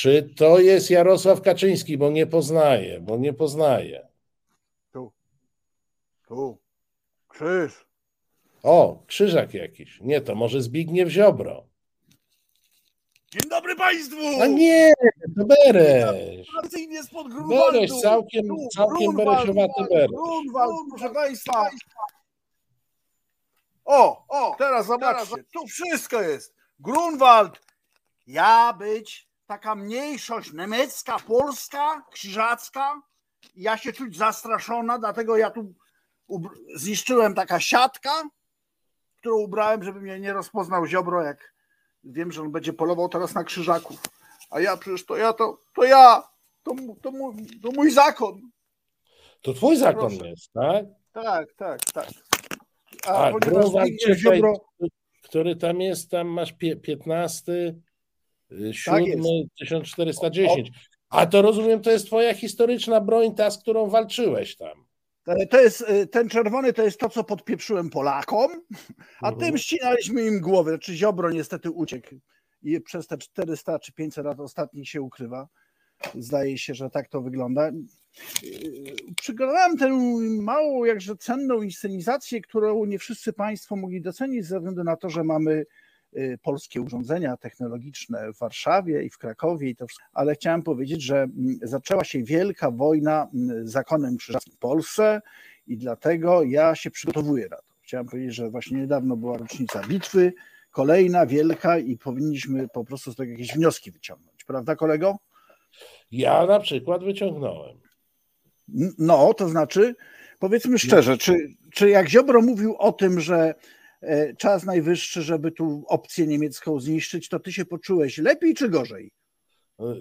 czy to jest Jarosław Kaczyński, bo nie poznaje, bo nie poznaje. Tu. Tu. Krzyż. O, krzyżak jakiś. Nie, to może Zbigniew Ziobro. Dzień dobry Państwu! A nie, to spod Grunwaldu. Beresz, całkiem, całkiem Grunwald, beresiowaty Beresz. Grunwald, proszę Państwa. O, o, teraz zobaczcie, tu wszystko jest. Grunwald, ja być taka mniejszość niemiecka, polska, krzyżacka, ja się czuć zastraszona, dlatego ja tu zniszczyłem taka siatka, którą ubrałem, żeby mnie nie rozpoznał Ziobro, jak wiem, że on będzie polował teraz na krzyżaków. A ja przecież to ja, to, to ja, to, to, mój, to mój zakon. To twój zakon Proszę. jest, tak? Tak, tak, tak. A, A, ponieważ Ziobro, który tam jest, tam masz pie, 15, y, Tak 7, 1410. A to rozumiem, to jest twoja historyczna broń, ta, z którą walczyłeś tam. to- jest, y, ten czerwony to jest to, co podpieprzyłem Polakom, a Mhm. tym ścinaliśmy im głowy. Znaczy Ziobro niestety uciekł i przez te 400 czy 500 lat ostatnich się ukrywa. Zdaje się, że tak to wygląda. Yy, Przygotowałem tę małą, jakże cenną inscenizację, którą nie wszyscy Państwo mogli docenić ze względu na to, że mamy polskie urządzenia technologiczne w Warszawie i w Krakowie, i to, wszystko. ale chciałem powiedzieć, że mm, zaczęła się wielka wojna mm, z zakonem krzyżackim w Polsce i dlatego ja się przygotowuję na to. Chciałem powiedzieć, że właśnie niedawno była rocznica bitwy, kolejna wielka i powinniśmy po prostu z tego jakieś wnioski wyciągnąć. Prawda, kolego? Ja na przykład wyciągnąłem. No, to znaczy, powiedzmy szczerze, czy, czy jak Ziobro mówił o tym, że czas najwyższy, żeby tu opcję niemiecką zniszczyć, to ty się poczułeś lepiej czy gorzej?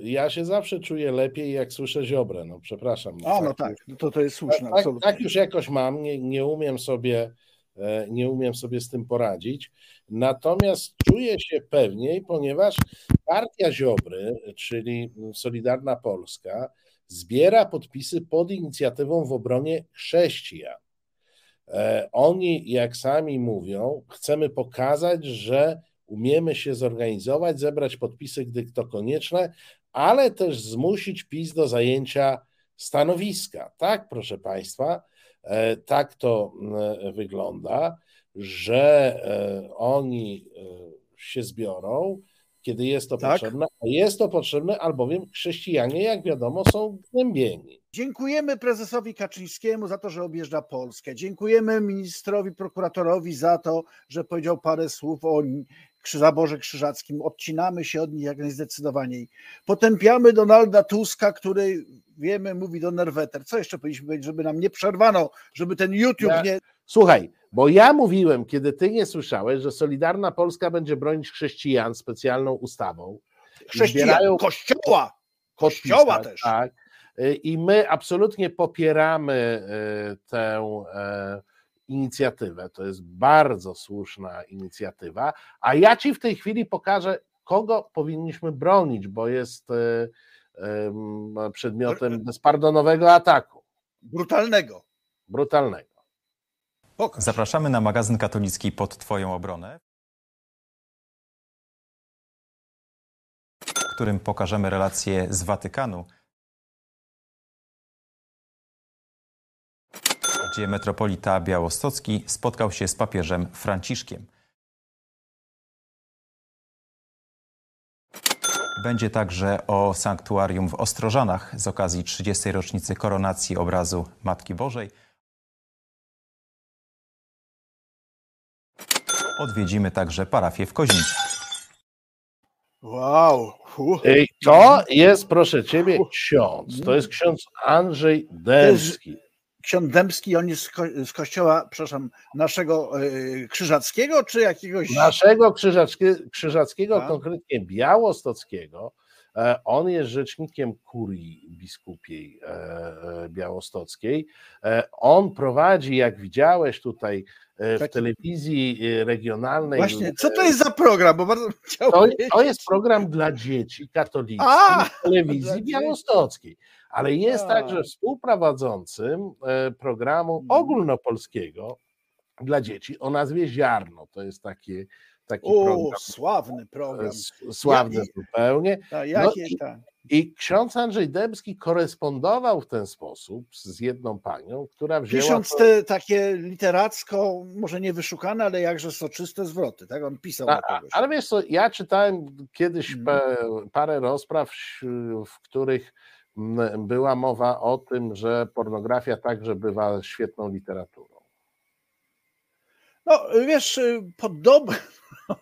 Ja się zawsze czuję lepiej, jak słyszę Ziobrę, no przepraszam. A, no tak, no to, to jest słuszne, Tak, tak już jakoś mam, nie, nie umiem sobie e, nie umiem sobie z tym poradzić. Natomiast czuję się pewniej, ponieważ partia Ziobry, czyli Solidarna Polska, zbiera podpisy pod inicjatywą w obronie chrześcijan. E, Oni, jak sami mówią, chcemy pokazać, że umiemy się zorganizować, zebrać podpisy, gdy to konieczne, ale też zmusić PiS do zajęcia stanowiska. Tak, proszę Państwa, e, tak to wygląda, że e, oni się zbiorą, kiedy jest to Tak. potrzebne. A jest to potrzebne, albowiem chrześcijanie, jak wiadomo, są gnębieni. Dziękujemy prezesowi Kaczyńskiemu za to, że objeżdża Polskę. Dziękujemy ministrowi, prokuratorowi za to, że powiedział parę słów o zaborze krzyżackim. Odcinamy się od nich jak najzdecydowaniej. Potępiamy Donalda Tuska, który wiemy, mówi do Nerweter. Co jeszcze powinniśmy powiedzieć, żeby nam nie przerwano, żeby ten YouTube Ja- nie. Słuchaj, bo ja mówiłem, kiedy ty nie słyszałeś, że Solidarna Polska będzie bronić chrześcijan specjalną ustawą. Chrześcijan, kościoła. Kościoła tak, też. Tak. Y, I my absolutnie popieramy y, tę e, inicjatywę. To jest bardzo słuszna inicjatywa. A ja ci w tej chwili pokażę, kogo powinniśmy bronić, bo jest y, em, przedmiotem bezpardonowego ataku, Brutalnego. brutalnego. Pokaż. Zapraszamy na magazyn katolicki pod Twoją obronę, w którym pokażemy relacje z Watykanu, gdzie metropolita białostocki spotkał się z papieżem Franciszkiem. Będzie także o sanktuarium w Ostrożanach z okazji 30. rocznicy koronacji obrazu Matki Bożej. Odwiedzimy także parafię w Kozińcu. Wow. To jest, proszę ciebie, ksiądz. To jest ksiądz Andrzej Dębski. Ksiądz Dębski, on jest z, ko- z kościoła, przepraszam, naszego e, krzyżackiego, czy jakiegoś. Naszego krzyżackie, krzyżackiego, konkretnie białostockiego. E, On jest rzecznikiem kurii biskupiej e, białostockiej. E, On prowadzi, jak widziałeś tutaj w Taki- telewizji e, regionalnej. Właśnie, co to jest za program? Bo bardzo To, to jest program dla dzieci katolickich A, w telewizji białostockiej, ale jest A. także współprowadzącym e, programu Mhm. ogólnopolskiego dla dzieci o nazwie Ziarno. To jest taki, taki O, program sławny program. e, sławny Ja- zupełnie. Ta, jakie, i- ta. I ksiądz Andrzej Dębski korespondował w ten sposób z jedną panią, która wzięła. Pisząc te takie literacko, może nie wyszukane, ale jakże soczyste zwroty, tak? On pisał A, ale wiesz co, ja czytałem kiedyś hmm. parę rozpraw, w których była mowa o tym, że pornografia także bywa świetną literaturą. No, wiesz, podobno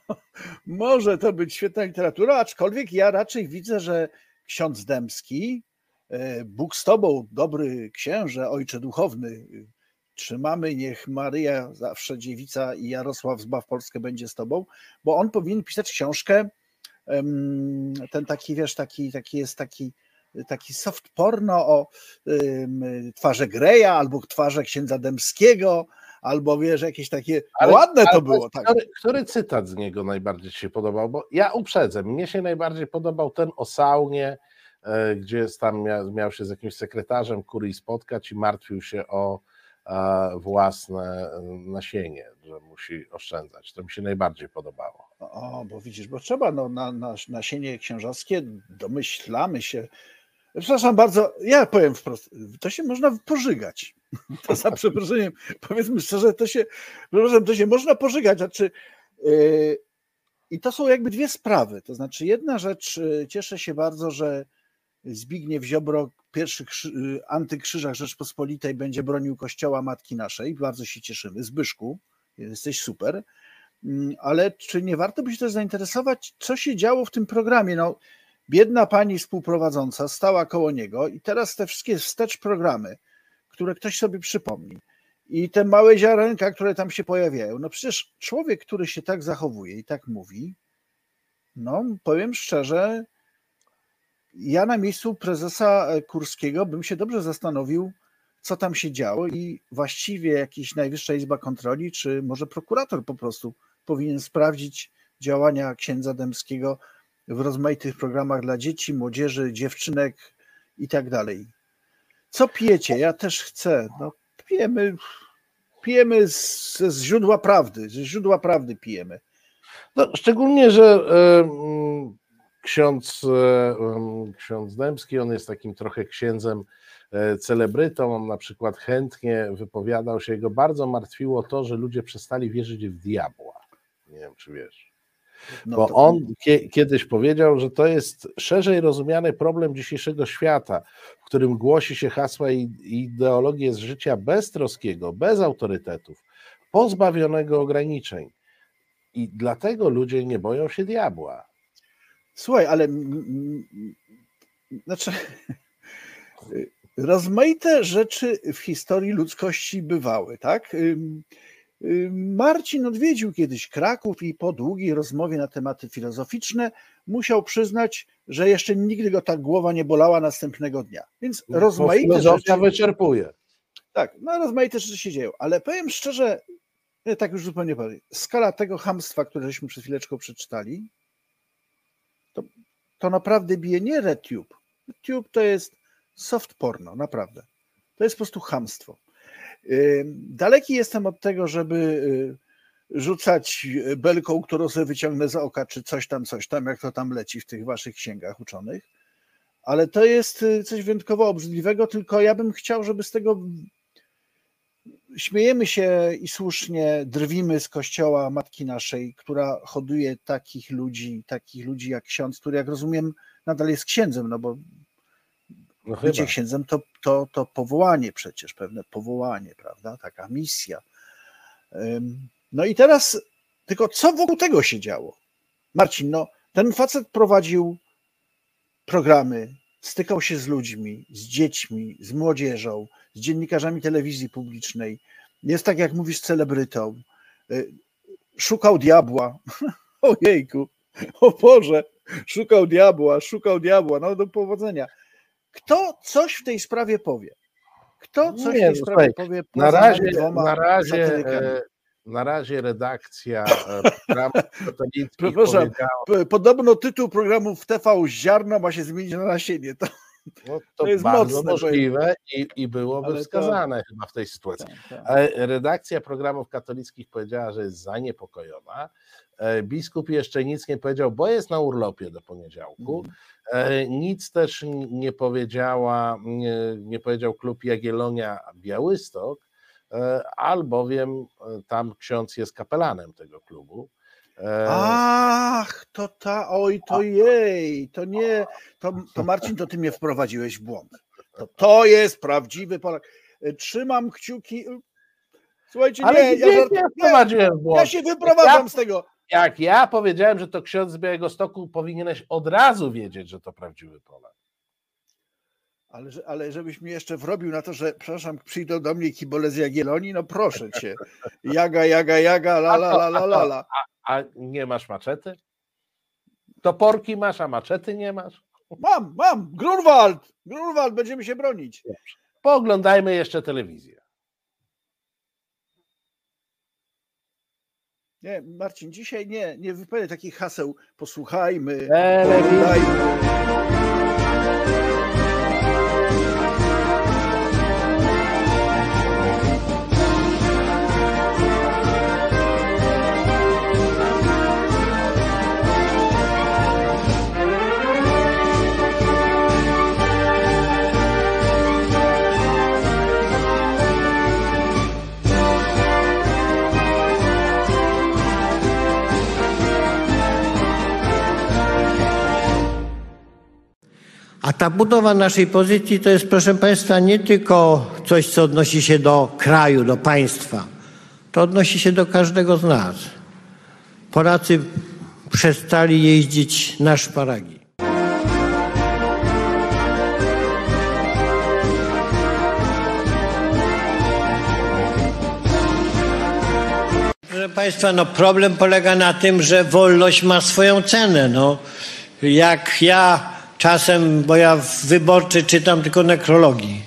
może to być świetna literatura, aczkolwiek ja raczej widzę, że ksiądz Dębski, e, Bóg z tobą, dobry księże, ojcze duchowny, trzymamy, niech Maryja, zawsze dziewica i Jarosław zbaw Polskę będzie z tobą, bo on powinien pisać książkę, ten taki, wiesz, taki, taki jest taki, taki soft porno o twarze Greja albo twarze księdza Dębskiego, albo wiesz, jakieś takie ale, ładne to było. Tak. Który, który, cytat z niego najbardziej ci się podobał? Bo ja uprzedzę, mnie się najbardziej podobał ten o saunie, e, gdzie tam miał, miał się z jakimś sekretarzem kurii spotkać i martwił się o własne e, nasienie, że musi oszczędzać. To mi się najbardziej podobało. O, bo widzisz, bo trzeba no, na, na nasienie księżowskie, domyślamy się. Przepraszam bardzo, ja powiem wprost, to się można pożygać. To za przeproszeniem, powiedzmy szczerze, to się, przepraszam, to się można pożygać. Znaczy, yy, I to są jakby dwie sprawy. To znaczy, jedna rzecz, yy, cieszę się bardzo, że Zbigniew Ziobro, pierwszy yy, antykrzyżach Rzeczpospolitej, będzie bronił Kościoła Matki Naszej. Bardzo się cieszymy. Zbyszku, jesteś super. Mm, ale czy nie warto by się też zainteresować, co się działo w tym programie? No, biedna pani współprowadząca stała koło niego i teraz te wszystkie wstecz programy, które ktoś sobie przypomni. I te małe ziarenka, które tam się pojawiają. No przecież człowiek, który się tak zachowuje i tak mówi, no powiem szczerze, ja na miejscu prezesa Kurskiego bym się dobrze zastanowił, co tam się działo i właściwie jakiś Najwyższa Izba Kontroli, czy może prokurator po prostu powinien sprawdzić działania księdza Dębskiego w rozmaitych programach dla dzieci, młodzieży, dziewczynek i tak dalej. Co pijecie? Ja też chcę. No, pijemy, pijemy z, z źródła prawdy. Ze źródła prawdy pijemy. No, szczególnie, że y, ksiądz, y, ksiądz Dębski, on jest takim trochę księdzem y, celebrytą. On na przykład chętnie wypowiadał się, jego bardzo martwiło to, że ludzie przestali wierzyć w diabła. Nie wiem, czy wiesz. No Bo on kiedyś powiedział, że to jest szerzej rozumiany problem dzisiejszego świata, w którym głosi się hasła i ideologię z życia beztroskiego, bez autorytetów, pozbawionego ograniczeń. I dlatego ludzie nie boją się diabła. Słuchaj, ale znaczy rozmaite rzeczy w historii ludzkości bywały, tak? Marcin odwiedził kiedyś Kraków i po długiej rozmowie na tematy filozoficzne musiał przyznać, że jeszcze nigdy go tak głowa nie bolała następnego dnia. Więc no, rozmaite filozofia rzeczy... wyczerpuje. Tak, no rozmaite rzeczy się dzieją, ale powiem szczerze, tak już zupełnie powiem, skala tego hamstwa, które żeśmy przed chwileczką przeczytali, to, to naprawdę bije nie RedTube. Tube to jest soft porno, naprawdę. To jest po prostu hamstwo. Daleki jestem od tego, żeby y, rzucać belką, którą sobie wyciągnę za oka, czy coś tam, coś tam, jak to tam leci w tych waszych księgach uczonych. Ale to jest y, coś wyjątkowo obrzydliwego, tylko ja bym chciał, żeby z tego śmiejemy się i słusznie drwimy z kościoła Matki Naszej, która hoduje takich ludzi, takich ludzi jak ksiądz, który jak rozumiem nadal jest księdzem, no bo no bycie księdzem to, to, to powołanie przecież, pewne powołanie, prawda? Taka misja. No i teraz, tylko co wokół tego się działo? Marcin, no ten facet prowadził programy, stykał się z ludźmi, z dziećmi, z młodzieżą, z dziennikarzami telewizji publicznej. Jest tak, jak mówisz, celebrytą. Y, szukał diabła. Ojejku, o Boże, szukał diabła, szukał diabła. No do powodzenia. Kto coś w tej sprawie powie? Kto coś nie, w tej sprawie powie? Na razie, na razie, e, na razie redakcja e, programu podobno tytuł programu w TV Ziarno ma się zmienić na nasienie. To, No, to, to jest bardzo mocne, możliwe i, i byłoby Ale wskazane to... chyba w tej sytuacji. Tak, tak. Redakcja programów katolickich powiedziała, że jest zaniepokojona. E, biskup jeszcze nic nie powiedział, bo jest na urlopie do poniedziałku. Mm. Nic też nie powiedziała, nie, nie powiedział klub Jagiellonia Białystok, e, albowiem tam ksiądz jest kapelanem tego klubu. Ach, to ta, oj, to jej, to nie, to, to Marcin, to ty mnie wprowadziłeś w błąd. To, to jest prawdziwy Polak. Trzymam kciuki. Słuchajcie, Ale nie, ja, żart, nie, ja się wyprowadzam ja, z tego. Jak ja powiedziałem, że to ksiądz z Białego Stoku, powinieneś od razu wiedzieć, że to prawdziwy Polak. Ale, ale żebyś mi jeszcze wrobił na to, że, przepraszam, przyjdą do mnie kibole z Jagiellonii, no proszę cię. Jaga, jaga, jaga, la, la, la, la, la. la. A, a nie masz maczety? Toporki masz, a maczety nie masz? Mam, mam. Grunwald, Grunwald, będziemy się bronić. Pooglądajmy jeszcze telewizję. Nie, Marcin, dzisiaj nie, nie wypowiedz takich haseł. Posłuchajmy, pooglądajmy. A ta budowa naszej pozycji to jest, proszę Państwa, nie tylko coś, co odnosi się do kraju, do państwa. To odnosi się do każdego z nas. Polacy przestali jeździć na szparagi. Proszę Państwa, no problem polega na tym, że wolność ma swoją cenę. No, jak ja Czasem, bo ja w wyborczy czytam tylko nekrologii.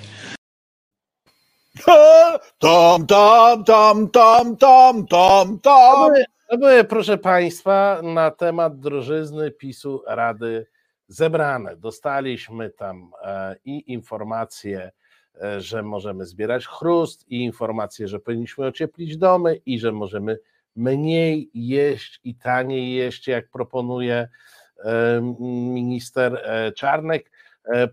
Tom, tom, tom, tom, tom, tom, tom. To były, proszę Państwa, na temat drożyzny PiSu Rady zebrane. Dostaliśmy tam e, i informacje, e, że możemy zbierać chrust, i informacje, że powinniśmy ocieplić domy, i że możemy mniej jeść i taniej jeść, jak proponuje minister e, Czarnek. E,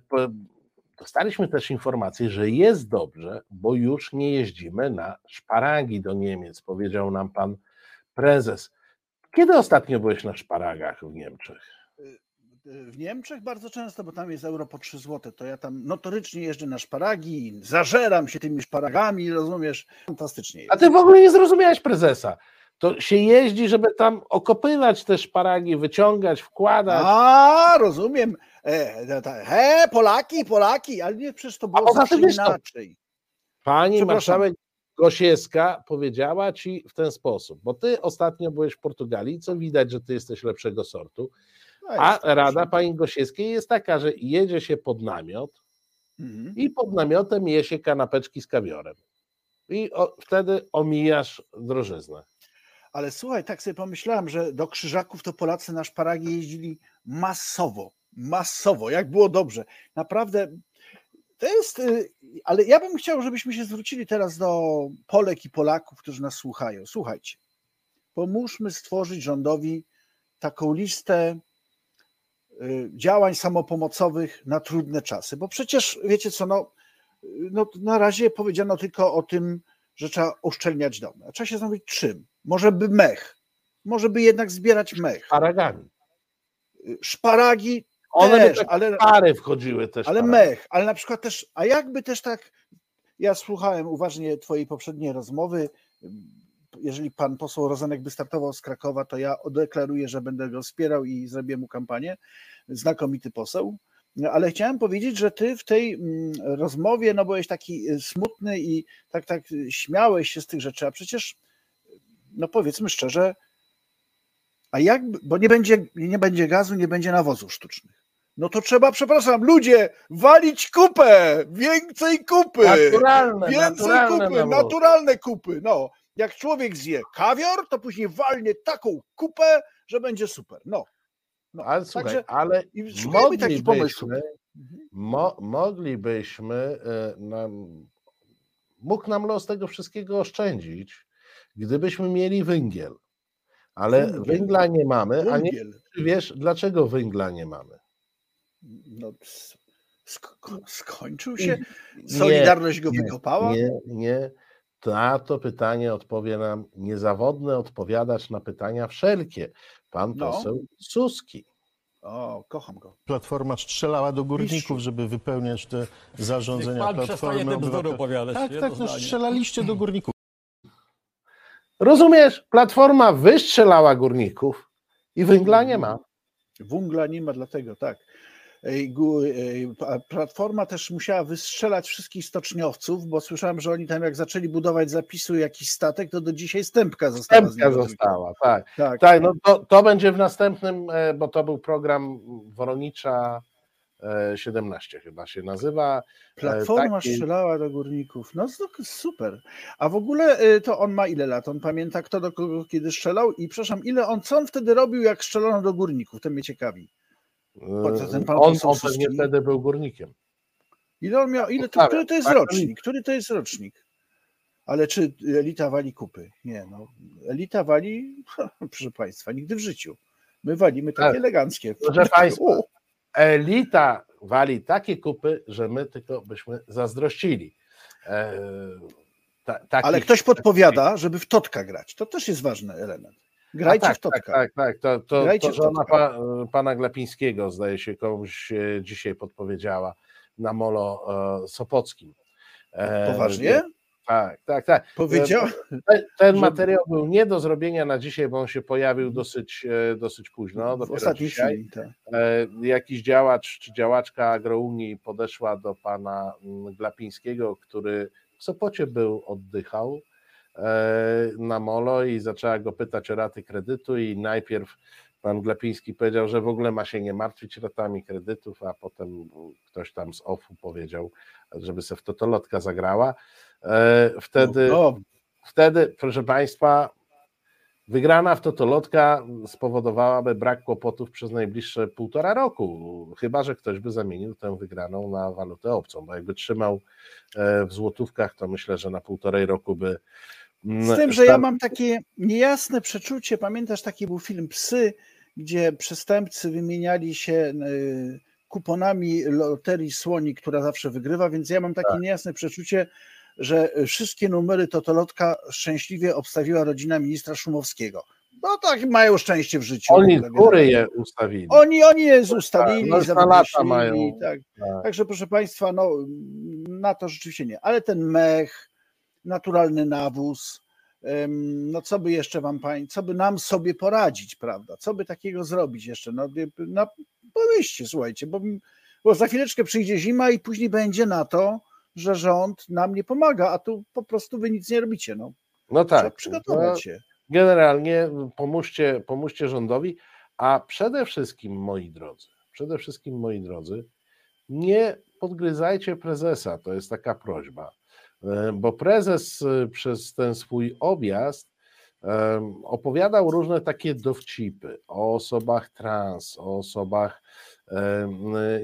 dostaliśmy też informację, że jest dobrze, bo już nie jeździmy na szparagi do Niemiec, powiedział nam pan prezes. Kiedy ostatnio byłeś na szparagach w Niemczech? W Niemczech bardzo często, bo tam jest euro po 3 zł, to ja tam notorycznie jeżdżę na szparagi, zażeram się tymi szparagami, rozumiesz? Fantastycznie jest. A ty w ogóle nie zrozumiałeś prezesa to się jeździ, żeby tam okopywać te szparagi, wyciągać, wkładać. A, rozumiem. E, he, Polaki, Polaki, ale nie, przecież to było zawsze inaczej. Pani marszałek Gosiewska powiedziała ci w ten sposób, bo ty ostatnio byłeś w Portugalii, co widać, że ty jesteś lepszego sortu, no a rada pani Gosiewskiej jest taka, że jedzie się pod namiot mhm. i pod namiotem je się kanapeczki z kawiorem. I o, wtedy omijasz drożyznę. Ale słuchaj, tak sobie pomyślałem, że do Krzyżaków to Polacy na szparagi jeździli masowo, masowo, jak było dobrze. Naprawdę to jest, y, ale ja bym chciał, żebyśmy się zwrócili teraz do Polek i Polaków, którzy nas słuchają. Słuchajcie, pomóżmy stworzyć rządowi taką listę y, działań samopomocowych na trudne czasy, bo przecież wiecie co, no, no na razie powiedziano tylko o tym, że trzeba uszczelniać domy. A trzeba się zastanowić czym? Może by mech. Może by jednak zbierać mech. Szparagami. Szparagi One też, by tak ale pary wchodziły też. Ale mech, ale na przykład też, a jakby też tak, ja słuchałem uważnie twojej poprzedniej rozmowy, jeżeli pan poseł Rozenek by startował z Krakowa, to ja deklaruję, że będę go wspierał i zrobię mu kampanię. Znakomity poseł. Ale chciałem powiedzieć, że ty w tej mm, rozmowie no, byłeś taki y, smutny i tak, tak śmiałeś się z tych rzeczy, a przecież, no powiedzmy szczerze, a jak, bo nie będzie, nie będzie gazu, nie będzie nawozów sztucznych. No to trzeba, przepraszam, ludzie, walić kupę, więcej kupy. Naturalne, więcej naturalne kupy, naturalne kupy. No, jak człowiek zje kawior, to później walnie taką kupę, że będzie super. No, no, ale słuchaj, także, ale moglibyśmy, Mo, moglibyśmy, e, nam, mógł nam los tego wszystkiego oszczędzić, gdybyśmy mieli węgiel. Ale Węgiel. węgla nie mamy, a nie Węgiel. wiesz, dlaczego węgla nie mamy. No, sk- sk- skończył się? Solidarność go nie, wykopała? Nie, nie. Na to pytanie odpowie nam niezawodny odpowiadacz na pytania wszelkie. Pan No. poseł Suski. O, kocham go. Platforma strzelała do górników, żeby wypełniać te zarządzenia Niech pan Platformy bzdury Obywatelskiej. opowiadać, Tak, tak, no zdanie. strzelaliście do górników. Rozumiesz? Platforma wystrzelała górników i węgla nie ma. Węgla nie ma dlatego, tak. Platforma też musiała wystrzelać wszystkich stoczniowców, bo słyszałem, że oni tam jak zaczęli budować zapisu jakiś statek, to do dzisiaj stępka została. Stępka została, tak. Tak. Tak, no to, to będzie w następnym, e, bo to był program Woronicza 17 chyba się nazywa. Platforma taki- strzelała do górników. No super. A w ogóle y, to on ma ile lat? On pamięta, kto do kogo kiedy strzelał? I przepraszam, ile on, co on wtedy robił, jak strzelono do górników? To mnie ciekawi. Ten pan On, on pewnie wtedy był górnikiem. Ile on miał? Ile to, Ustawiam, który to jest tak, rocznik? Który to jest rocznik? Ale czy elita wali kupy? Nie, no. Elita wali, proszę Państwa, nigdy w życiu. My walimy takie Tak. eleganckie. Proszę państwa, Elita wali takie kupy, że my tylko byśmy zazdrościli. E, ta, takich- Ale ktoś podpowiada, żeby w totka grać. To też jest ważny element. Grajcie tak, w totka. Tak, tak, tak. To, to, to żona pa, pana Glapińskiego, zdaje się, komuś e, dzisiaj podpowiedziała na molo e, Sopockim. Poważnie? Tak, tak, tak. Powiedział. Ten, ten Że- materiał był nie do zrobienia na dzisiaj, bo on się pojawił dosyć, e, dosyć późno. W chwili. Tak. E, jakiś działacz czy działaczka agrounii podeszła do pana mm, Glapińskiego, który w Sopocie był, oddychał e, na molo i zaczęła go pytać o raty kredytu i najpierw pan Glapiński powiedział, że w ogóle ma się nie martwić ratami kredytów, a potem ktoś tam z OFU powiedział, żeby se w totolotka zagrała. E, Wtedy No, wtedy, proszę Państwa, wygrana w Totolotka spowodowałaby brak kłopotów przez najbliższe półtora roku, chyba że ktoś by zamienił tę wygraną na walutę obcą, bo jakby trzymał e, w złotówkach, to myślę, że na półtorej roku by. mm, Z tym, że ja mam takie niejasne przeczucie, pamiętasz taki był film Psy, gdzie przestępcy wymieniali się y, kuponami loterii Słoni, która zawsze wygrywa, więc ja mam takie Tak. niejasne przeczucie, że wszystkie numery Totolotka szczęśliwie obstawiła rodzina ministra Szumowskiego. No tak mają szczęście w życiu. Oni w z góry je ustawili. Oni, oni je ustalili, no już na lata mają. Tak. Tak. Także proszę Państwa, no, na to rzeczywiście nie. Ale ten mech, naturalny nawóz, no co by jeszcze Wam Pani, co by nam sobie poradzić, prawda? Co by takiego zrobić jeszcze? No, no pomyślcie, słuchajcie, bo, bo za chwileczkę przyjdzie zima i później będzie na to, że rząd nam nie pomaga, a tu po prostu Wy nic nie robicie. No. No Trzeba tak. przygotować się. generalnie pomóżcie, pomóżcie rządowi, a przede wszystkim, moi drodzy, przede wszystkim, moi drodzy, nie podgryzajcie prezesa, to jest taka prośba, E, bo prezes e, przez ten swój objazd em, opowiadał różne takie dowcipy o osobach trans, o osobach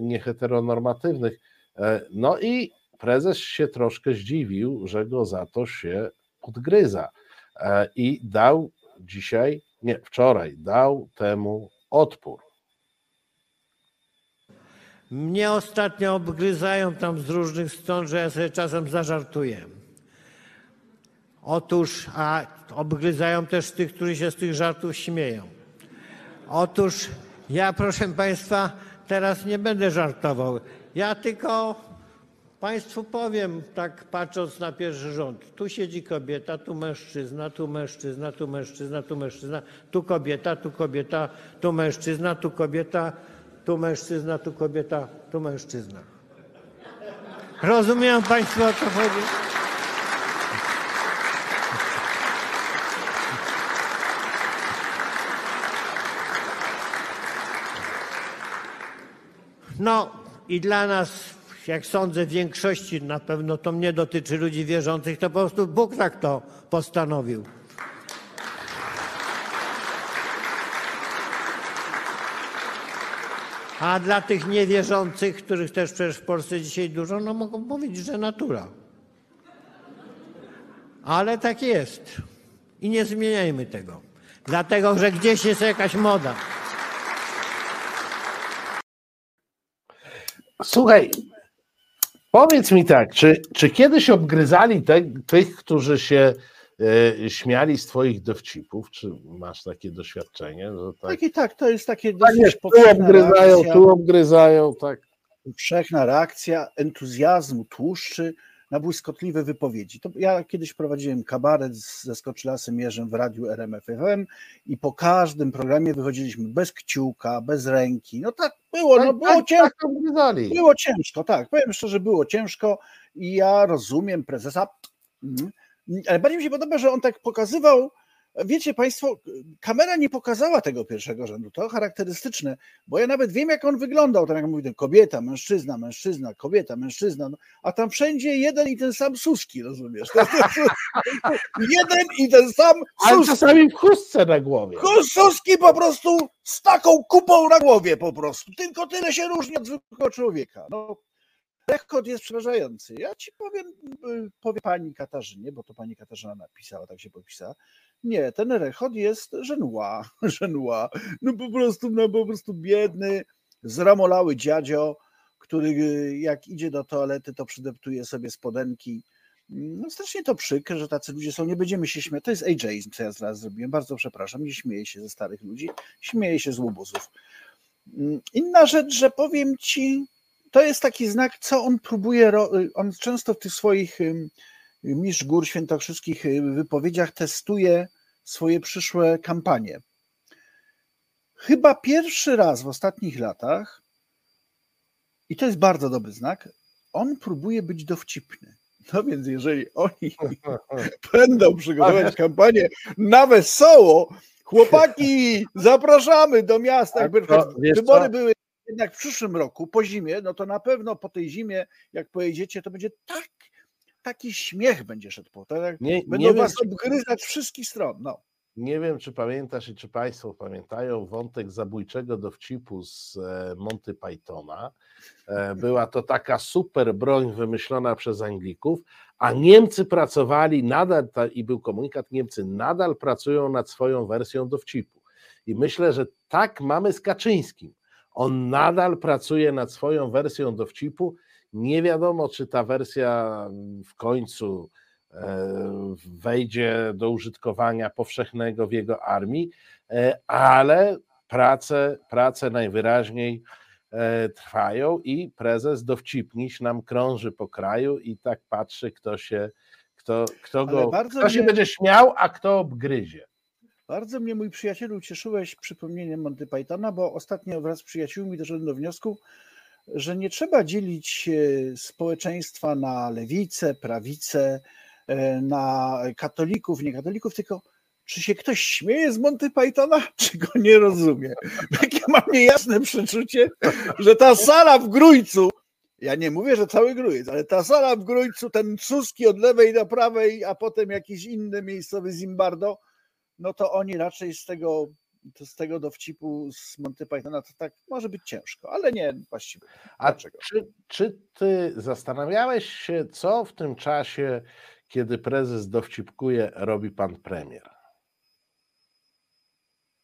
nieheteronormatywnych, E, no i prezes się troszkę zdziwił, że go za to się podgryza e, i dał dzisiaj, nie, wczoraj dał temu odpór. Mnie ostatnio obgryzają tam z różnych stron, że ja sobie czasem zażartuję. Otóż, a obgryzają też tych, którzy się z tych żartów śmieją. Otóż ja, proszę Państwa, teraz nie będę żartował. Ja tylko Państwu powiem, tak patrząc na pierwszy rząd. Tu siedzi kobieta, tu mężczyzna, tu mężczyzna, tu mężczyzna, tu mężczyzna, tu kobieta, tu kobieta, tu mężczyzna, tu kobieta, tu mężczyzna, tu kobieta, tu mężczyzna. Rozumieją Państwo o co chodzi? No i dla nas, jak sądzę, większości na pewno to mnie dotyczy ludzi wierzących, to po prostu Bóg tak to postanowił. A dla tych niewierzących, których też przecież w Polsce dzisiaj dużo, no mogą powiedzieć, że natura. Ale tak jest. I nie zmieniajmy tego. Dlatego, że gdzieś jest jakaś moda. Słuchaj, powiedz mi tak, czy, czy kiedyś obgryzali te, tych, którzy się e, śmiali z twoich dowcipów? Czy masz takie doświadczenie? Że tak, Tak i tak, to jest takie tak dosyć jest, tu obgryzają, reakcja, tu obgryzają, tak. powszechna reakcja entuzjazmu, tłuszczy na błyskotliwe wypowiedzi. To ja kiedyś prowadziłem kabaret ze Skoczylasem Jerzem w radiu RMFFM i po każdym programie wychodziliśmy bez kciuka, bez ręki. No tak było, no Tak, było tak, ciężko. tak obgryzali. Było ciężko, tak. Powiem szczerze, było ciężko i ja rozumiem prezesa. Mhm. Ale bardziej mi się podoba, że on tak pokazywał. Wiecie Państwo, kamera nie pokazała tego pierwszego rzędu. To charakterystyczne, bo ja nawet wiem, jak on wyglądał. Tam jak mówię, kobieta, mężczyzna, mężczyzna, kobieta, mężczyzna. No, a tam wszędzie jeden i ten sam Suski, rozumiesz? To, to, to, jeden i ten sam Ale Suski. czasami w chustce na głowie. Suski po prostu z taką kupą na głowie po prostu. Tylko tyle się różni od zwykłego człowieka. No, rekord jest przerażający. Ja ci powiem, y, powie pani Katarzynie, bo to pani Katarzyna napisała, tak się podpisała. Nie, ten rekord jest żenła, żenła. No po prostu, no po prostu biedny, zramolały dziadzio, który y, jak idzie do toalety, to przydeptuje sobie spodenki. No strasznie to przykre, że tacy ludzie są, nie będziemy się śmiać. To jest ageizm, co ja zaraz zrobiłem, bardzo przepraszam, nie śmieję się ze starych ludzi, śmieję się z łobuzów. Mm, Inna rzecz, że powiem ci, to jest taki znak, co on próbuje, ro- on często w tych swoich mistrz gór świętokrzyskich y, wypowiedziach testuje swoje przyszłe kampanie. Chyba pierwszy raz w ostatnich latach, i to jest bardzo dobry znak, on próbuje być dowcipny. No więc jeżeli oni będą przygotować kampanię na wesoło, chłopaki, zapraszamy do miasta. Jakby na to, wybory były jednak w przyszłym roku, po zimie, no to na pewno po tej zimie, jak pojedziecie, to będzie tak, taki śmiech będzie szedł po. Tak? Nie, Będą nie, wiem, was czy, obgryzać z wszystkich stron. No. nie wiem, czy pamiętasz i czy Państwo pamiętają wątek zabójczego dowcipu z e, Monty Pythona. E, Była to taka super broń wymyślona przez Anglików, a Niemcy pracowali nadal, i był komunikat, Niemcy nadal pracują nad swoją wersją dowcipu. I myślę, że tak mamy z Kaczyńskim. On nadal pracuje nad swoją wersją dowcipu. Nie wiadomo, czy ta wersja w końcu e, wejdzie do użytkowania powszechnego w jego armii, e, ale prace, prace najwyraźniej e, trwają i prezes dowcipniś nam krąży po kraju i tak patrzy, kto się, kto, kto go, kto się mnie- będzie śmiał, a kto obgryzie. Bardzo mnie, mój przyjacielu, ucieszyłeś przypomnieniem Monty Pythona, bo ostatnio wraz z przyjaciółmi doszedłem do wniosku, że nie trzeba dzielić społeczeństwa na lewicę, prawicę, e, na katolików, niekatolików, tylko czy się ktoś śmieje z Monty Pythona, czy go nie rozumie. Takie mam niejasne przeczucie, że ta sala w Grójcu, ja nie mówię, że cały Grójec, ale ta sala w Grójcu, ten Suski od lewej do prawej, a potem jakiś inny miejscowy Zimbardo, no to oni raczej z tego, to z tego dowcipu z Monty Pythona to tak może być ciężko, ale nie właściwie. A Dlaczego? czy, czy ty zastanawiałeś się, co w tym czasie, kiedy prezes dowcipkuje, robi pan premier?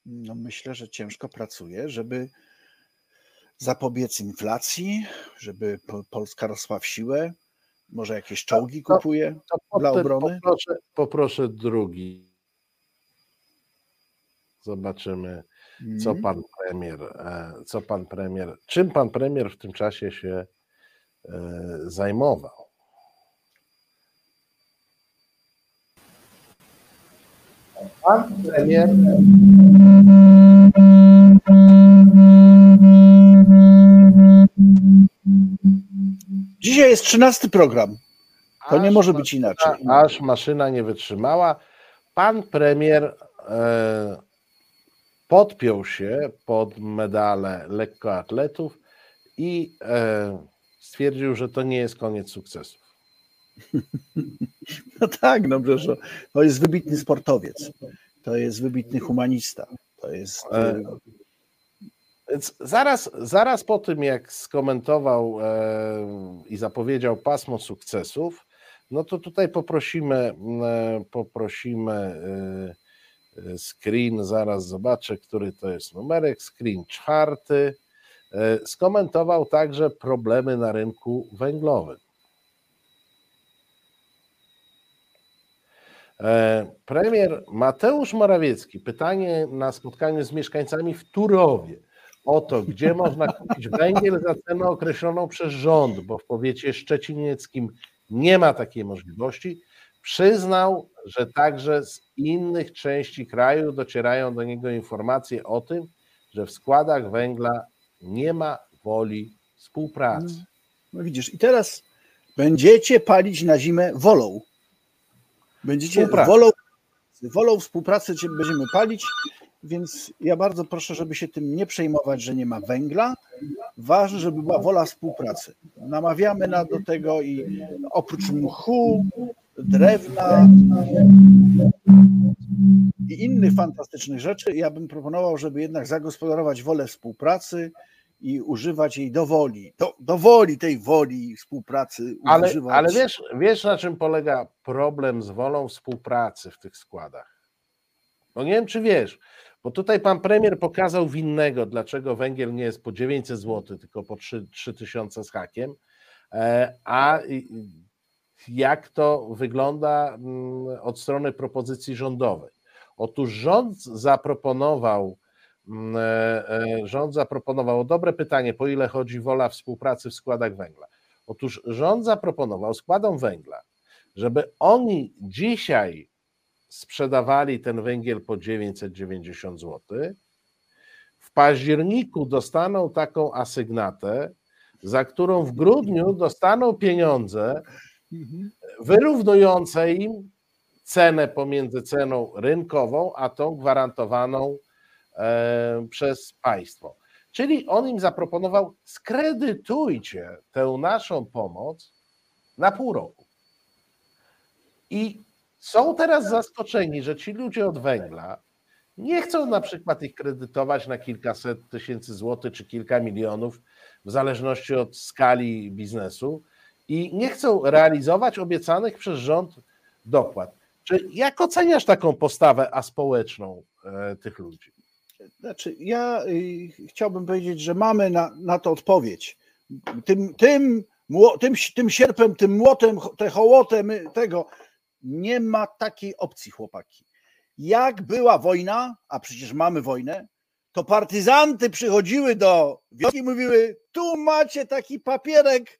No myślę, że ciężko pracuje, żeby zapobiec inflacji, żeby Po- Polska rosła w siłę, może jakieś czołgi to- kupuje To dla potem obrony. Poproszę, poproszę drugi. Zobaczymy, co Mhm. pan premier, e, co pan premier, czym pan premier w tym czasie się e, zajmował. Pan premier Dzisiaj jest trzynasty program. To nie aż może być inaczej. Aż maszyna nie wytrzymała. Pan premier e, podpiął się pod medale lekkoatletów i e, stwierdził, że to nie jest koniec sukcesów. No tak, no przecież to- jest wybitny sportowiec, to jest wybitny humanista, to jest E, Więc zaraz, zaraz po tym, jak skomentował e, i zapowiedział pasmo sukcesów, no to tutaj poprosimy, poprosimy screen, zaraz zobaczę, który to jest numerek, screen czwarty. E, skomentował także problemy na rynku węglowym. E, Premier Mateusz Morawiecki, pytanie na spotkaniu z mieszkańcami w Turowie o to, gdzie można kupić węgiel za cenę określoną przez rząd, bo w powiecie szczecinieckim nie ma takiej możliwości, przyznał, że także z innych części kraju docierają do niego informacje o tym, że w składach węgla nie ma woli współpracy. No widzisz, i teraz będziecie palić na zimę wolą. Będziecie wolą, wolą współpracy będziemy palić, więc ja bardzo proszę, żeby się tym nie przejmować, że nie ma węgla. Ważne, żeby była wola współpracy. Namawiamy na, do tego i oprócz mchu, drewna i innych fantastycznych rzeczy, ja bym proponował, żeby jednak zagospodarować wolę współpracy i używać jej do woli, do, do woli tej woli współpracy Ale, używać. ale wiesz, wiesz, na czym polega problem z wolą współpracy w tych składach? No nie wiem, czy wiesz, bo tutaj pan premier pokazał winnego, dlaczego węgiel nie jest po 900 zł, tylko po 3 3000 z hakiem, e, a jak to wygląda mm, od strony propozycji rządowej. Otóż rząd zaproponował, mm, e, e, rząd zaproponował, dobre pytanie, po ile chodzi wola współpracy w składach węgla. Otóż rząd zaproponował składom węgla, żeby oni dzisiaj sprzedawali ten węgiel po 990 zł. W październiku dostaną taką asygnatę, za którą w grudniu dostaną pieniądze. Wyrównujące im cenę pomiędzy ceną rynkową a tą gwarantowaną e, przez państwo. Czyli on im zaproponował: skredytujcie tę naszą pomoc na pół roku. I są teraz zaskoczeni, że ci ludzie od węgla nie chcą na przykład ich kredytować na kilkaset tysięcy złotych czy kilka milionów, w zależności od skali biznesu, i nie chcą realizować obiecanych przez rząd dopłat. Czy jak oceniasz taką postawę aspołeczną e, tych ludzi? Znaczy, ja y, chciałbym powiedzieć, że mamy na, na to odpowiedź. Tym, tym, tym, tym sierpem, tym młotem, te hołotem y, tego, nie ma takiej opcji, chłopaki. Jak była wojna, a przecież mamy wojnę, to partyzanty przychodziły do wioski i mówiły, tu macie taki papierek,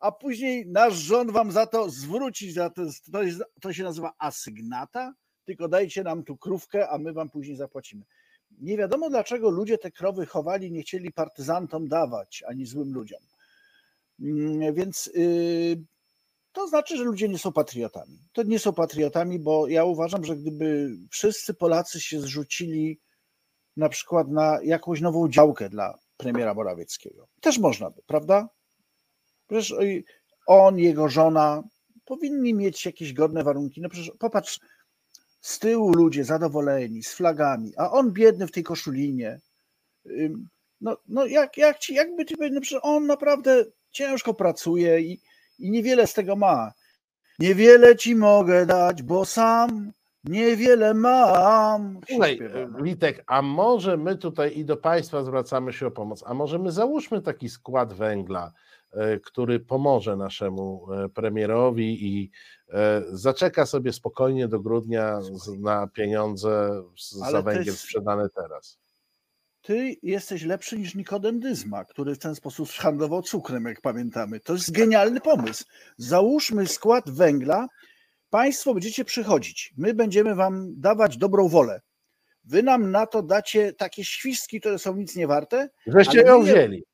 a później nasz rząd wam za to zwróci, za to, to, jest, to się nazywa asygnata, tylko dajcie nam tu krówkę, a my wam później zapłacimy. Nie wiadomo dlaczego ludzie te krowy chowali, nie chcieli partyzantom dawać, ani złym ludziom. Mm, Więc yy, to znaczy, że ludzie nie są patriotami. To nie są patriotami, bo ja uważam, że gdyby wszyscy Polacy się zrzucili na przykład na jakąś nową działkę dla premiera Morawieckiego, też można by, prawda? Przecież y, on, jego żona powinni mieć jakieś godne warunki. No przecież popatrz, z tyłu ludzie zadowoleni, z flagami, a on biedny w tej koszulinie. No, no jak, jak ci, jakby ci no przecież on naprawdę ciężko pracuje i, i niewiele z tego ma. Niewiele ci mogę dać, bo sam niewiele mam. Słuchaj. Witek, a może my tutaj i do Państwa zwracamy się o pomoc, a może my załóżmy taki skład węgla, który pomoże naszemu e, premierowi i e, zaczeka sobie spokojnie do grudnia na pieniądze za węgiel jest- sprzedany teraz. Ty jesteś lepszy niż Nikodem Dyzma, który w ten sposób handlował cukrem, jak pamiętamy. To jest genialny pomysł. Załóżmy skład węgla, państwo będziecie przychodzić, my będziemy wam dawać dobrą wolę. Wy nam na to dacie takie świstki, które są nic nie warte, Żeście ją wzięli.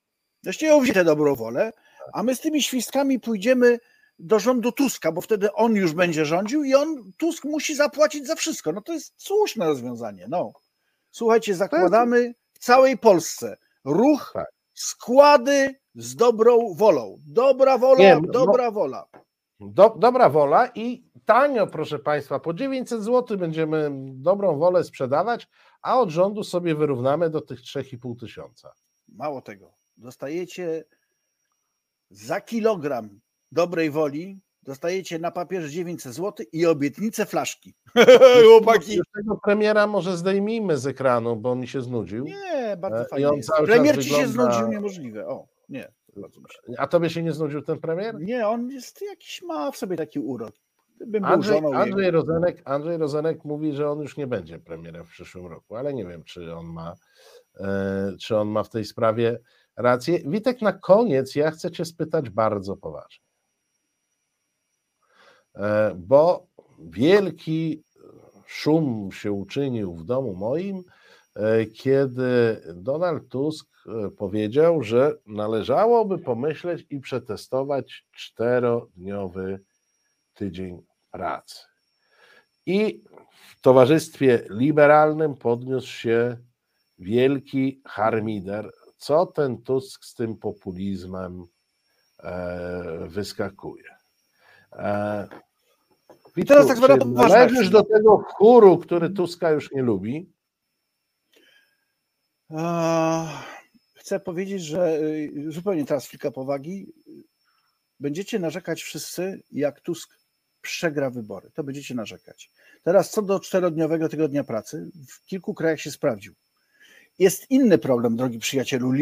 Zresztą ją wzięcie dobrą wolę, a my z tymi świstkami pójdziemy do rządu Tuska, bo wtedy on już będzie rządził i on, Tusk musi zapłacić za wszystko. No to jest słuszne rozwiązanie. No. Słuchajcie, zakładamy w całej Polsce ruch, Tak. składy z dobrą wolą. Dobra wola, Nie, no- dobra wola. Do, dobra wola i tanio, proszę Państwa, po 900 zł będziemy dobrą wolę sprzedawać, a od rządu sobie wyrównamy do tych 3,5 tysiąca. mało tego, dostajecie za kilogram dobrej woli, dostajecie na papierze 900 zł i obietnicę flaszki. Chłopaki. Tego premiera może zdejmijmy z ekranu, bo mi się znudził. Nie, bardzo E, fajnie. on Premier ci się wygląda- znudził, niemożliwe. O, nie. się- A tobie się nie znudził ten premier? Nie, on jest jakiś, ma w sobie taki urok. Gdybym Andrzej, Andrzej. Rozenek, Andrzej Rozenek mówi, że on już nie będzie premierem w przyszłym roku, ale nie wiem, czy on ma, e, czy on ma w tej sprawie rację. Witek, na koniec ja chcę Cię spytać bardzo poważnie, E, bo wielki szum się uczynił w domu moim, e, kiedy Donald Tusk e, powiedział, że należałoby pomyśleć i przetestować czterodniowy tydzień pracy. I w towarzystwie liberalnym podniósł się wielki harmider. Co ten Tusk z tym populizmem e, wyskakuje? E, Witku, teraz tak zwana poważna należysz do tego chóru, który Tuska już nie lubi? Chcę powiedzieć, że y, zupełnie teraz chwilka powagi. Będziecie narzekać wszyscy, jak Tusk przegra wybory. To będziecie narzekać. Teraz co do czterodniowego tygodnia pracy, w kilku krajach się sprawdził. Jest inny problem, drogi przyjacielu,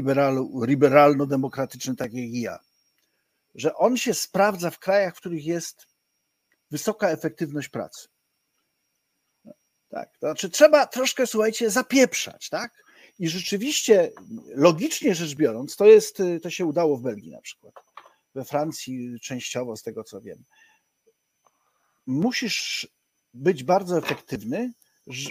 liberalno-demokratyczny, tak jak i ja, że on się sprawdza w krajach, w których jest wysoka efektywność pracy. Tak, to znaczy trzeba troszkę, słuchajcie, zapieprzać, tak? I rzeczywiście, logicznie rzecz biorąc, to jest, to się udało w Belgii na przykład. We Francji częściowo, z tego co wiem. Musisz być bardzo efektywny,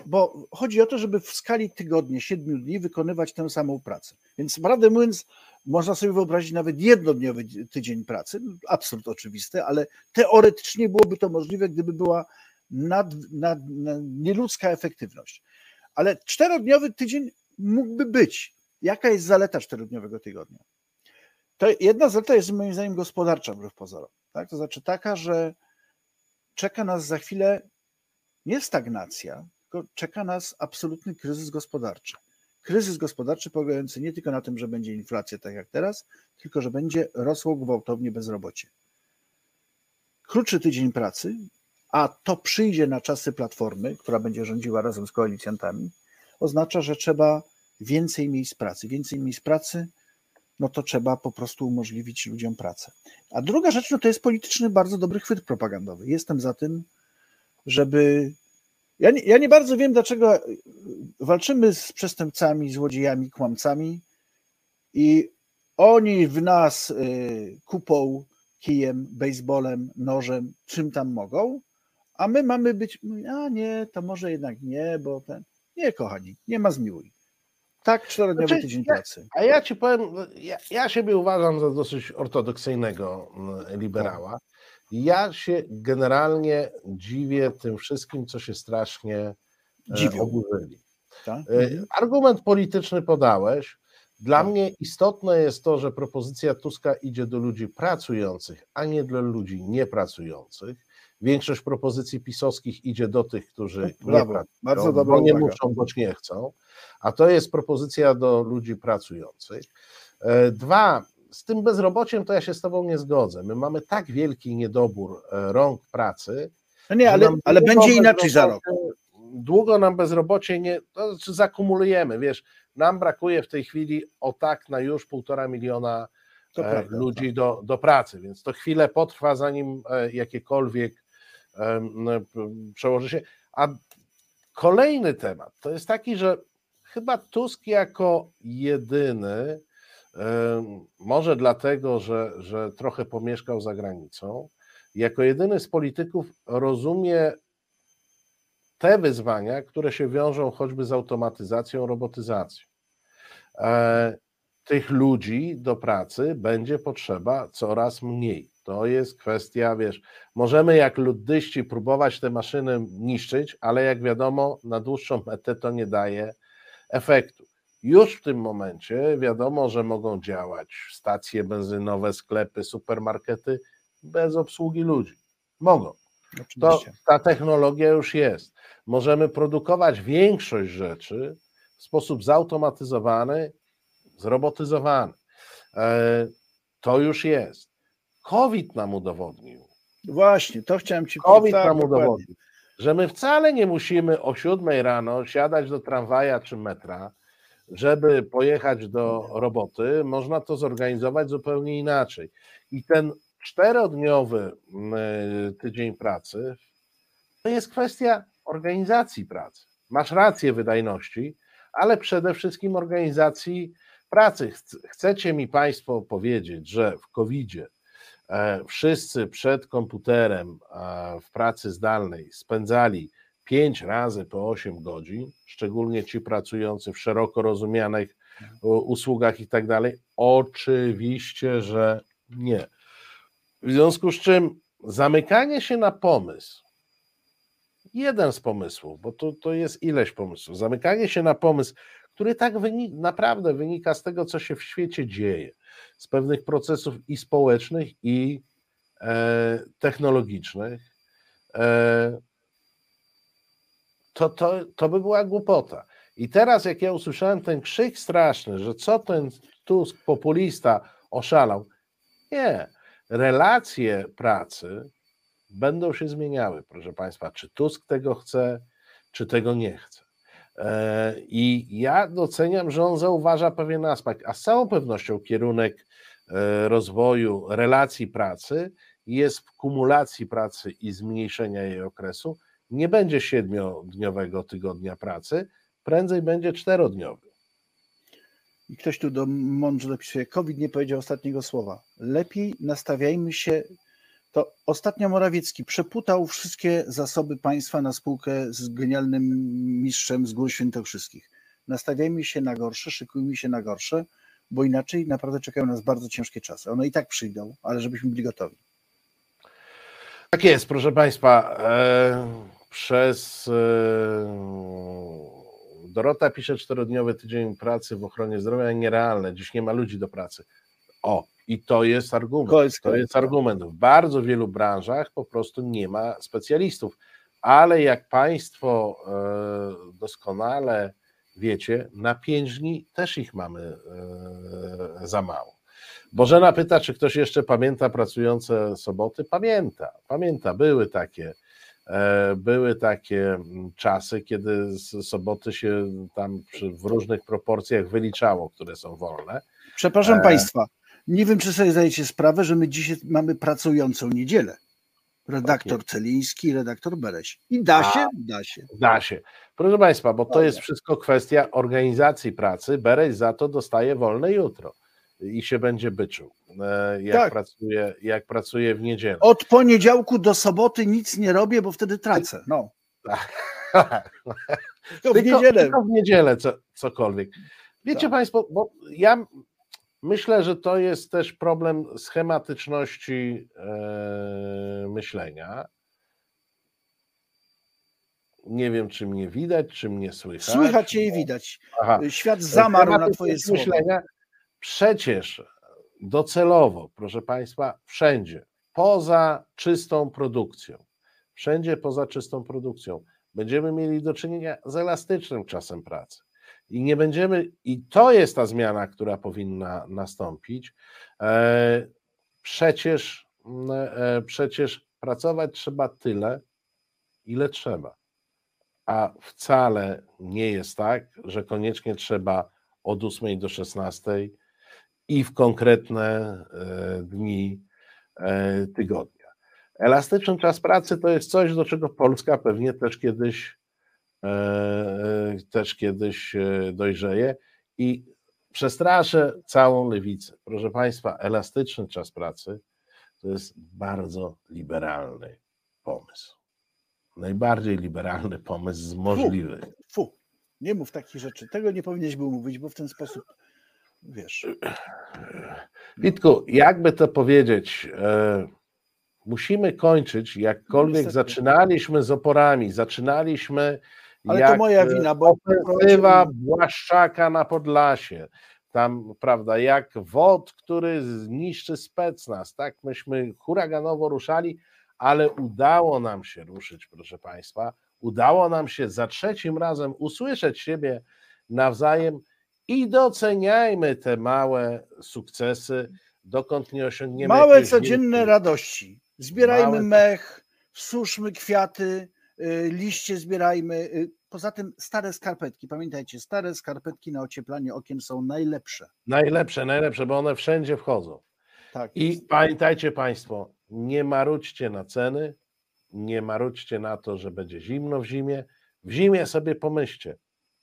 bo chodzi o to, żeby w skali tygodnia, siedmiu dni wykonywać tę samą pracę. Więc prawdę mówiąc, można sobie wyobrazić nawet jednodniowy tydzień pracy. Absurd oczywisty, ale teoretycznie byłoby to możliwe, gdyby była nad, nad, nad, nieludzka efektywność. Ale czterodniowy tydzień mógłby być. Jaka jest zaleta czterodniowego tygodnia? To jedna zaleta jest moim zdaniem gospodarcza wbrew pozorom. Tak? To znaczy taka, że czeka nas za chwilę nie stagnacja, tylko czeka nas absolutny kryzys gospodarczy. Kryzys gospodarczy polegający nie tylko na tym, że będzie inflacja tak jak teraz, tylko że będzie rosło gwałtownie bezrobocie. Krótszy tydzień pracy, a to przyjdzie na czasy platformy, która będzie rządziła razem z koalicjantami, oznacza, że trzeba więcej miejsc pracy. Więcej miejsc pracy, no to trzeba po prostu umożliwić ludziom pracę. A druga rzecz, no to jest polityczny bardzo dobry chwyt propagandowy. Jestem za tym, żeby. Ja nie, ja nie bardzo wiem, dlaczego walczymy z przestępcami, złodziejami, kłamcami i oni w nas y, kupą, kijem, baseballem, nożem, czym tam mogą, a my mamy być, a nie, to może jednak nie, bo ten. Nie, kochani, nie ma zmiłuj. Tak, czterodniowy Znaczy, tydzień ja- pracy. A ja ci powiem, ja, ja siebie uważam za dosyć ortodoksyjnego mm, liberała. Ja się generalnie dziwię tym wszystkim, co się strasznie e, Dziwią. oburzyli. Tak? E, Argument polityczny podałeś. Dla Tak. mnie istotne jest to, że propozycja Tuska idzie do ludzi pracujących, a nie dla ludzi niepracujących. Większość propozycji pisowskich idzie do tych, którzy nie Brawo, pracują, bardzo dobra bo nie uwaga. muszą, bądź nie chcą. A to jest propozycja do ludzi pracujących. E, Dwa, z tym bezrobociem to ja się z Tobą nie zgodzę. My mamy tak wielki niedobór e, rąk pracy. No nie, ale, ale będzie inaczej za rok. Długo nam bezrobocie nie, to znaczy zakumulujemy, wiesz, nam brakuje w tej chwili o tak na już półtora miliona To e, prawda, ludzi do, do pracy, więc to chwilę potrwa, zanim e, jakiekolwiek p- przełoży się. A kolejny temat to jest taki, że chyba Tusk jako jedyny, może dlatego, że, że trochę pomieszkał za granicą, jako jedyny z polityków rozumie te wyzwania, które się wiążą choćby z automatyzacją, robotyzacją. E, tych ludzi do pracy będzie potrzeba coraz mniej. To jest kwestia, wiesz, możemy jak luddyści próbować te maszyny niszczyć, ale jak wiadomo, na dłuższą metę to nie daje efektu. Już w tym momencie wiadomo, że mogą działać stacje benzynowe, sklepy, supermarkety bez obsługi ludzi. Mogą. To, ta technologia już jest. Możemy produkować większość rzeczy w sposób zautomatyzowany zrobotyzowany. E, to już jest. COVID nam udowodnił. Właśnie, to chciałem ci COVID tak, nam dokładnie. udowodnił, że my wcale nie musimy o 7 rano siadać do tramwaja czy metra, żeby pojechać do roboty. Można to zorganizować zupełnie inaczej. I ten czterodniowy mm, y, tydzień pracy to jest kwestia organizacji pracy. Masz rację wydajności, ale przede wszystkim organizacji pracy. Chc- Chcecie mi Państwo powiedzieć, że w COVID-zie e, wszyscy przed komputerem e, w pracy zdalnej spędzali 5 razy po 8 godzin, szczególnie ci pracujący w szeroko rozumianych u- usługach i tak dalej? Oczywiście, że nie. W związku z czym zamykanie się na pomysł, jeden z pomysłów, bo to, to jest ileś pomysłów, zamykanie się na pomysł, który tak wyni- naprawdę wynika z tego, co się w świecie dzieje, z pewnych procesów i społecznych, i e, technologicznych, e, to, to, to by była głupota. I teraz, jak ja usłyszałem ten krzyk straszny, że co ten Tusk, populista, oszalał, nie. Relacje pracy będą się zmieniały, proszę Państwa. Czy Tusk tego chce, czy tego nie chce. E, I ja doceniam, że on zauważa pewien aspekt, a z całą pewnością kierunek e, rozwoju relacji pracy jest w kumulacji pracy i zmniejszenia jej okresu. Nie będzie siedmiodniowego tygodnia pracy, prędzej będzie czterodniowy. I ktoś tu do mądrze dopisuje, COVID nie powiedział ostatniego słowa. Lepiej nastawiajmy się, to ostatnio Morawiecki przeputał wszystkie zasoby państwa na spółkę z genialnym mistrzem z gór świętokrzyskich. Nastawiajmy się na gorsze, szykujmy się na gorsze, bo inaczej naprawdę czekają nas bardzo ciężkie czasy. One i tak przyjdą, ale żebyśmy byli gotowi. Tak jest, proszę Państwa. E, przez. E, Dorota pisze czterodniowy tydzień pracy w ochronie zdrowia nierealne. Dziś nie ma ludzi do pracy. O, i to jest argument. To jest argument. W bardzo wielu branżach po prostu nie ma specjalistów. Ale jak Państwo e, doskonale wiecie, na pięć dni też ich mamy e, za mało. Bożena pyta, czy ktoś jeszcze pamięta pracujące soboty? Pamięta, pamięta, były takie, były takie mm, czasy, kiedy z soboty się tam w różnych proporcjach wyliczało, które są wolne. Przepraszam E. Państwa, nie wiem, czy sobie zdajecie sprawę, że my dzisiaj mamy pracującą niedzielę. Redaktor Celiński, redaktor Bereś. I da się? Da się. Da się. Proszę Państwa, bo to jest wszystko kwestia organizacji pracy. Bereś za to dostaje wolne jutro i się będzie byczył, e, jak, Tak. pracuje, jak pracuje w niedzielę. Od poniedziałku do soboty nic nie robię, bo wtedy tracę. No, w tylko, niedzielę. tylko w niedzielę co, cokolwiek. Wiecie Tak. Państwo, bo ja myślę, że to jest też problem schematyczności e, myślenia. Nie wiem, czy mnie widać, czy mnie słychać. Słychać cię i widać. Aha. Świat zamarł na twoje słowa. myślenia. Przecież docelowo, proszę Państwa, wszędzie, poza czystą produkcją, wszędzie poza czystą produkcją, będziemy mieli do czynienia z elastycznym czasem pracy. I nie będziemy, i to jest ta zmiana, która powinna nastąpić. E, przecież, e, przecież pracować trzeba tyle, ile trzeba. A wcale nie jest tak, że koniecznie trzeba od 8 do 16 i w konkretne e, dni e, tygodnia. Elastyczny czas pracy to jest coś, do czego Polska pewnie też kiedyś e, też kiedyś dojrzeje i przestraszę całą lewicę. Proszę Państwa, elastyczny czas pracy to jest bardzo liberalny pomysł. Najbardziej liberalny pomysł z możliwych. Fu, nie mów takich rzeczy. Tego nie powinieneś był mówić, bo w ten sposób, wiesz, Witku, jakby to powiedzieć, e, musimy kończyć, jakkolwiek Niestety. zaczynaliśmy z oporami, zaczynaliśmy ale jak to moja e, wina, bo ofensywa Błaszczaka na Podlasie, tam, prawda, jak WOD, który zniszczy specnaz, tak, myśmy huraganowo ruszali, ale udało nam się ruszyć, proszę Państwa, udało nam się za trzecim razem usłyszeć siebie nawzajem i doceniajmy te małe sukcesy, dokąd nie osiągniemy. Małe codzienne radości. Zbierajmy Małe- mech, suszmy kwiaty, y, liście zbierajmy. y, Poza tym stare skarpetki, pamiętajcie, stare skarpetki na ocieplanie okien są najlepsze. Najlepsze, najlepsze, bo one wszędzie wchodzą. Tak. I pamiętajcie Państwo, nie marudźcie na ceny, nie marudźcie na to, że będzie zimno w zimie. W zimie sobie pomyślcie,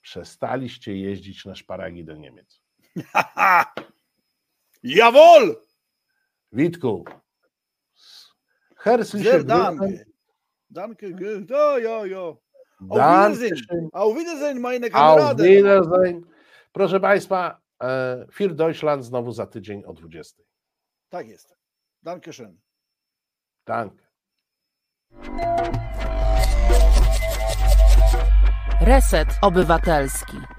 przestaliście jeździć na szparagi do Niemiec. Haha! Jawohl! Witku, Sehr Glückwunsch. danke. Ja, ja, ja. Auf. Wiedersehen. Auf Wiedersehen, meine Auf Kameraden. Wiedersehen. Proszę Państwa, e, Fir Deutschland znowu za tydzień o 20. Tak jest. Dankeschön. Danke. Reset Obywatelski.